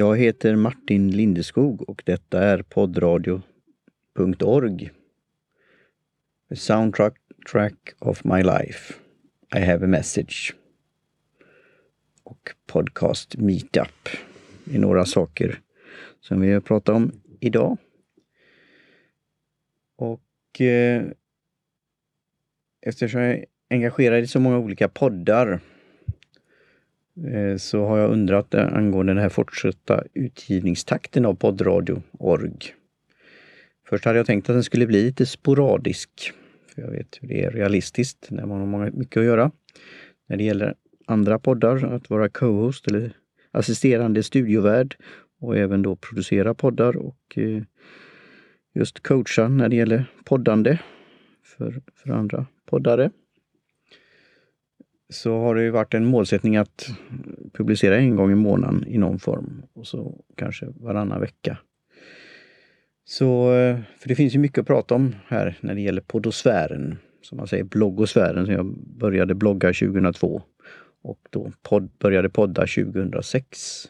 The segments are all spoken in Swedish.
Jag heter Martin Lindeskog och detta är poddradio.org. Soundtrack track of my life. I have a message. Och podcast meetup är några saker som vi har pratat om idag. Och eh, eftersom jag är engagerad i så många olika poddar Eh, så har jag undrat angående den här fortsatta utgivningstakten av poddradio-org. Först hade jag tänkt att den skulle bli lite sporadisk. För jag vet hur det är realistiskt när man har mycket att göra. När det gäller andra poddar, att vara co-host eller assisterande studiovärd och även då producera poddar och eh, just coacha när det gäller poddande för, för andra poddare så har det ju varit en målsättning att publicera en gång i månaden i någon form och så kanske varannan vecka. Så, eh, för det finns ju mycket att prata om här när det gäller poddosfären, som man säger, bloggosfären, som jag började blogga 2002 och då podd, började podda 2006.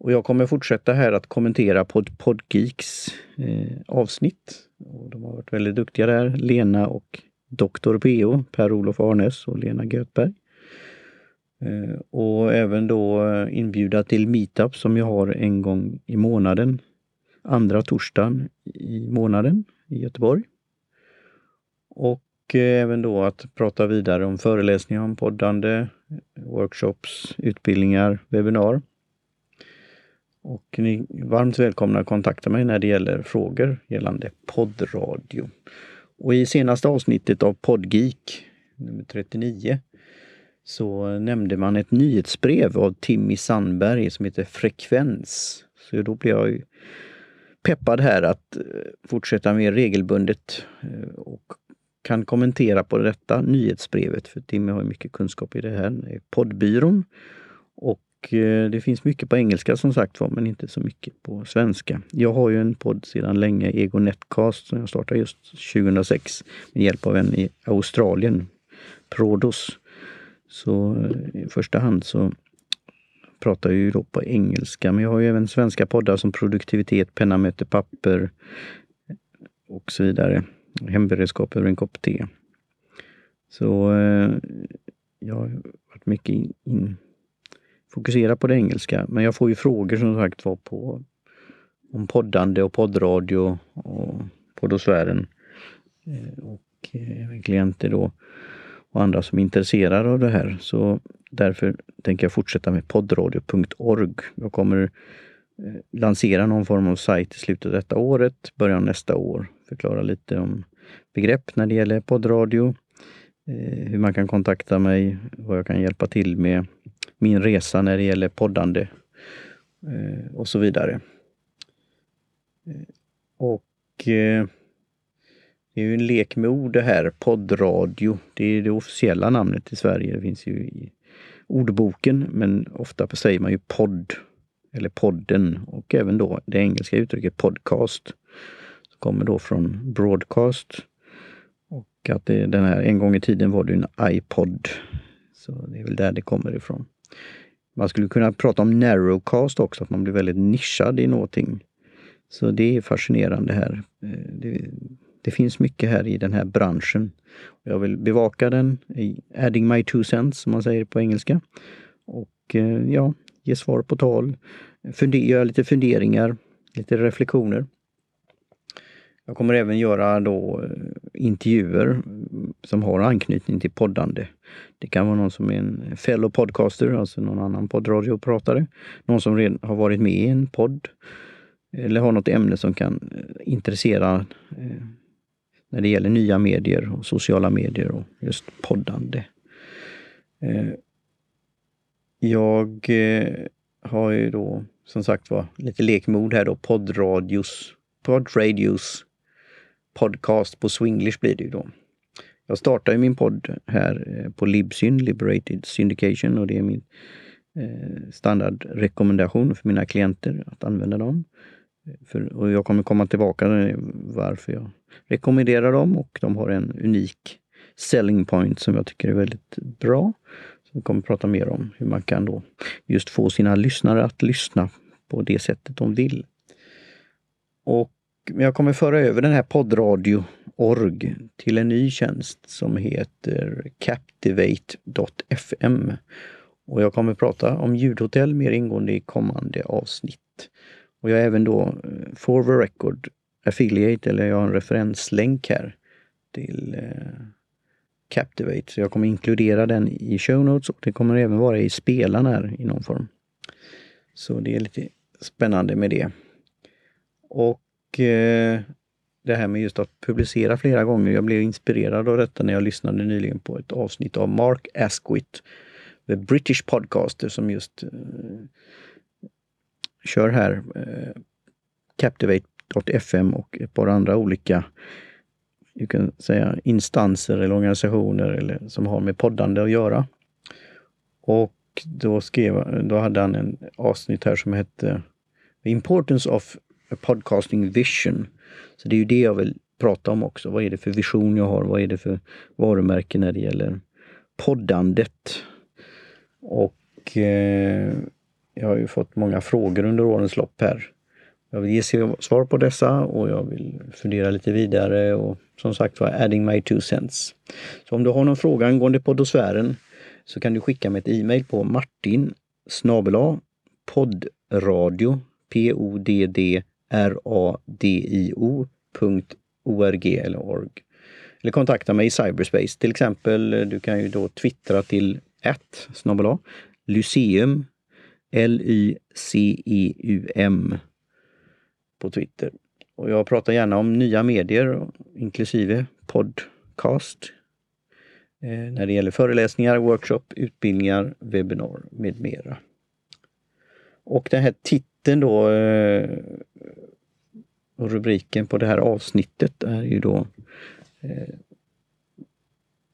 Och jag kommer fortsätta här att kommentera Pod Podgeeks eh, avsnitt. Och de har varit väldigt duktiga där, Lena och Doktor PO, Per-Olof Arnes och Lena Göthberg. Eh, och även då eh, inbjuda till meetup som jag har en gång i månaden. Andra torsdagen i månaden i Göteborg. Och eh, även då att prata vidare om föreläsningar om poddande, workshops, utbildningar, webbinar. Och ni är varmt välkomna att kontakta mig när det gäller frågor gällande poddradio. Och i senaste avsnittet av Podgeek, nummer 39, så nämnde man ett nyhetsbrev av Timmy Sandberg som heter Frekvens. Så då blev jag peppad här att eh, fortsätta mer regelbundet eh, och kan kommentera på detta nyhetsbrevet, för Timmy har mycket kunskap i det här. Poddbyrån och Eh, det finns mycket på engelska som sagt var, men inte så mycket på svenska. Jag har ju en podd sedan länge, Ego Netcast, som jag startade just 2006 med hjälp av en i Australien, Prodos. Så eh, i första hand så pratar jag ju då på engelska, men jag har ju även svenska poddar som Produktivitet, Penna möter papper och så vidare. Hemberedskap över en kopp te. Så eh, jag har varit mycket in, in fokusera på det engelska. Men jag får ju frågor som sagt var på om poddande och poddradio och poddosfären. Och eh, eh, även klienter då och andra som är intresserade av det här. Så därför tänker jag fortsätta med poddradio.org. Jag kommer eh, lansera någon form av sajt i slutet av detta året, början av nästa år. Förklara lite om begrepp när det gäller poddradio, Eh, hur man kan kontakta mig, vad jag kan hjälpa till med min resa när det gäller poddande eh, och så vidare. Eh, och det är ju en lek med ord det här, poddradio. Det är det officiella namnet i Sverige. Det finns ju i ordboken, men ofta säger man ju podd eller podden och även då det engelska uttrycket podcast. Som kommer då från broadcast. Och att det, den här, en gång i tiden var det en iPod. Så det är väl där det kommer ifrån. Man skulle kunna prata om narrowcast också, att man blir väldigt nischad i någonting. Så det är fascinerande här. Eh, det, det finns mycket här i den här branschen. Jag vill bevaka den, adding my two cents som man säger på engelska. Och eh, ja, ge svar på tal, göra lite funderingar, lite reflektioner. Jag kommer även göra då eh, intervjuer som har anknytning till poddande. Det kan vara någon som är en fellow podcaster, alltså någon annan poddradiopratare. Någon som redan har varit med i en podd. Eller har något ämne som kan eh, intressera eh, när det gäller nya medier och sociala medier och just poddande. Jag har ju då som sagt var lite lekmod här då, poddradios, poddradios podcast på Swinglish blir det ju då. Jag startar ju min podd här eh, på Libsyn, Liberated Syndication, och det är min eh, standardrekommendation för mina klienter att använda dem. Eh, för, och jag kommer komma tillbaka till varför jag rekommenderar dem och de har en unik selling point som jag tycker är väldigt bra. Så vi kommer prata mer om hur man kan då just få sina lyssnare att lyssna på det sättet de vill. Och jag kommer föra över den här poddradio.org till en ny tjänst som heter Captivate.fm. Och jag kommer prata om ljudhotell mer ingående i kommande avsnitt. Och jag är även då eh, for the record affiliate, eller jag har en referenslänk här till eh, Captivate. Så jag kommer inkludera den i show notes och det kommer även vara i spelaren här i någon form. Så det är lite spännande med det. Och eh, det här med just att publicera flera gånger. Jag blev inspirerad av detta när jag lyssnade nyligen på ett avsnitt av Mark Asquith, The British Podcaster, som just eh, kör här eh, Captivate.fm och ett par andra olika du kan säga instanser eller organisationer eller, som har med poddande att göra. Och då, skrev, då hade han en avsnitt här som hette The Importance of Podcasting Vision. Så det är ju det jag vill prata om också. Vad är det för vision jag har? Vad är det för varumärke när det gäller poddandet? Och eh, jag har ju fått många frågor under årens lopp här. Jag vill ge svar på dessa och jag vill fundera lite vidare och som sagt var adding my two cents. Så om du har någon fråga angående poddosfären så kan du skicka mig ett e-mail på martin snabela poddradio p radio.org eller org. Eller kontakta mig i cyberspace. Till exempel, du kan ju då twittra till 1 snabel Lyceum L-Y-C-E-U-M på Twitter. Och jag pratar gärna om nya medier, inklusive podcast, eh, när det gäller föreläsningar, workshop, utbildningar, webbinar med mera. Och den här titeln då och rubriken på det här avsnittet är ju då eh,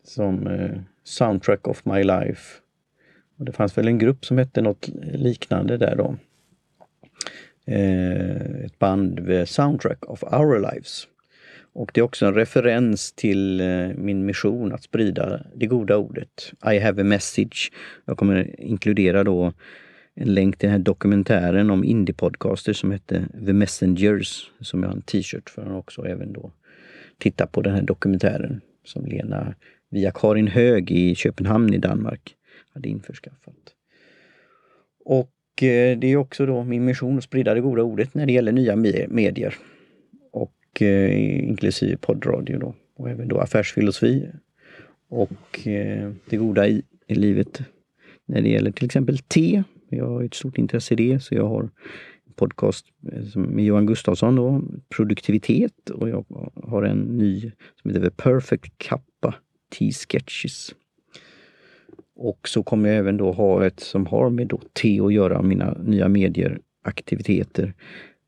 som eh, Soundtrack of My Life. Och det fanns väl en grupp som hette något liknande där då. Eh, ett band, med Soundtrack of Our Lives. Och det är också en referens till eh, min mission att sprida det goda ordet. I have a message. Jag kommer inkludera då en länk till den här dokumentären om indiepodcaster som heter The Messengers, som jag har en t-shirt för också. Även då titta på den här dokumentären som Lena via Karin Hög i Köpenhamn i Danmark hade införskaffat. Och eh, det är också då min mission att sprida det goda ordet när det gäller nya medier. Och eh, inklusive poddradio då. Och även då affärsfilosofi. Och eh, det goda i, i livet när det gäller till exempel te. Jag har ett stort intresse i det så jag har en podcast eh, med Johan Gustafsson då, produktivitet och jag har en ny som heter The Perfect Kappa T-Sketches. Och så kommer jag även då ha ett som har med då T att göra, mina nya medieaktiviteter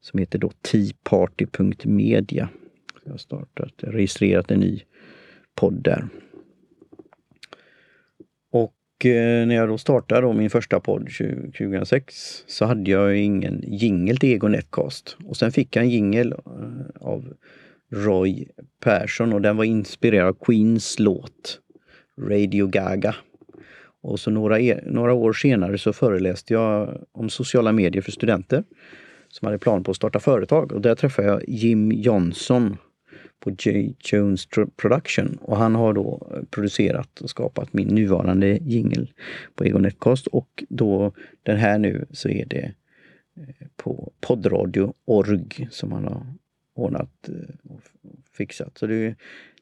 som heter då teaparty.media. Jag har startat, registrerat en ny podd där. Eh, när jag då startade då min första podd 2006 så hade jag ingen jingel till Ego Netcast. Och sen fick jag en jingel eh, av Roy Persson och den var inspirerad av Queens låt Radio Gaga. Och så några, e, några år senare så föreläste jag om sociala medier för studenter som hade plan på att starta företag. Och där träffade jag Jim Johnson på J. Jones Production och han har då producerat och skapat min nuvarande jingel på Egon Netcast och då den här nu så är det eh, på poddradio.org som han har ordnat eh, och fixat. Så du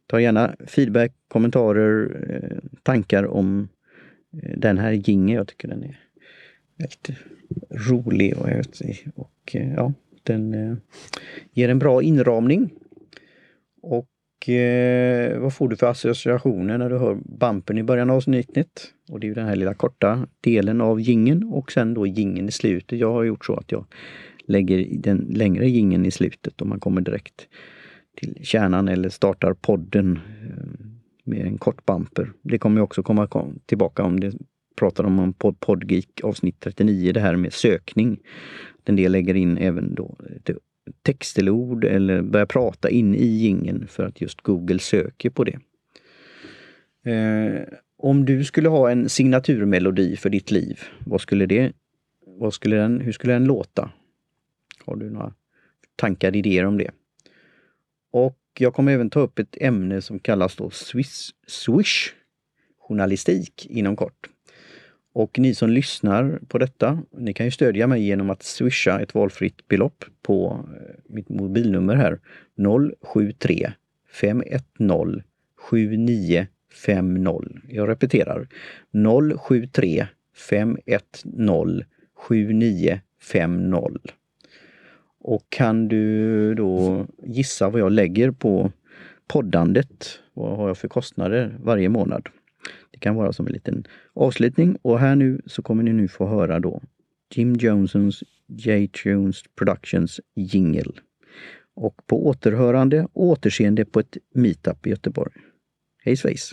tar gärna feedback, kommentarer, eh, tankar om den här gingen, jag tycker den är väldigt rolig och, och ja, den ger en bra inramning. Och eh, vad får du för associationer när du hör bampen i början av avsnittet? Och det är ju den här lilla korta delen av gingen och sen då gingen i slutet. Jag har gjort så att jag lägger den längre gingen i slutet och man kommer direkt till kärnan eller startar podden eh, med en kort bumper. Det kommer också komma tillbaka om det pratar om Pod Podgeek avsnitt 39, det här med sökning. En del lägger in även då eh, text eller ord eller börja prata in i gingen för att just Google söker på det. Eh, om du skulle ha en signaturmelodi för ditt liv, vad skulle det, vad skulle den, hur skulle den låta? Har du några tankar, idéer om det? Och jag kommer även ta upp ett ämne som kallas då Swiss, Swish journalistik inom kort. Och ni som lyssnar på detta, ni kan ju stödja mig genom att swisha ett valfritt belopp på eh, mitt mobilnummer här 073 510 7950. Jag repeterar 073 510 7950. Och kan du då gissa vad jag lägger på poddandet? Vad har jag för kostnader varje månad? Det kan vara som en liten avslutning och här nu så kommer ni nu få höra då Jim Johnsons J-Tunes Productions jingle. Och på återhörande och återseende på ett meetup i Göteborg. Hej svejs!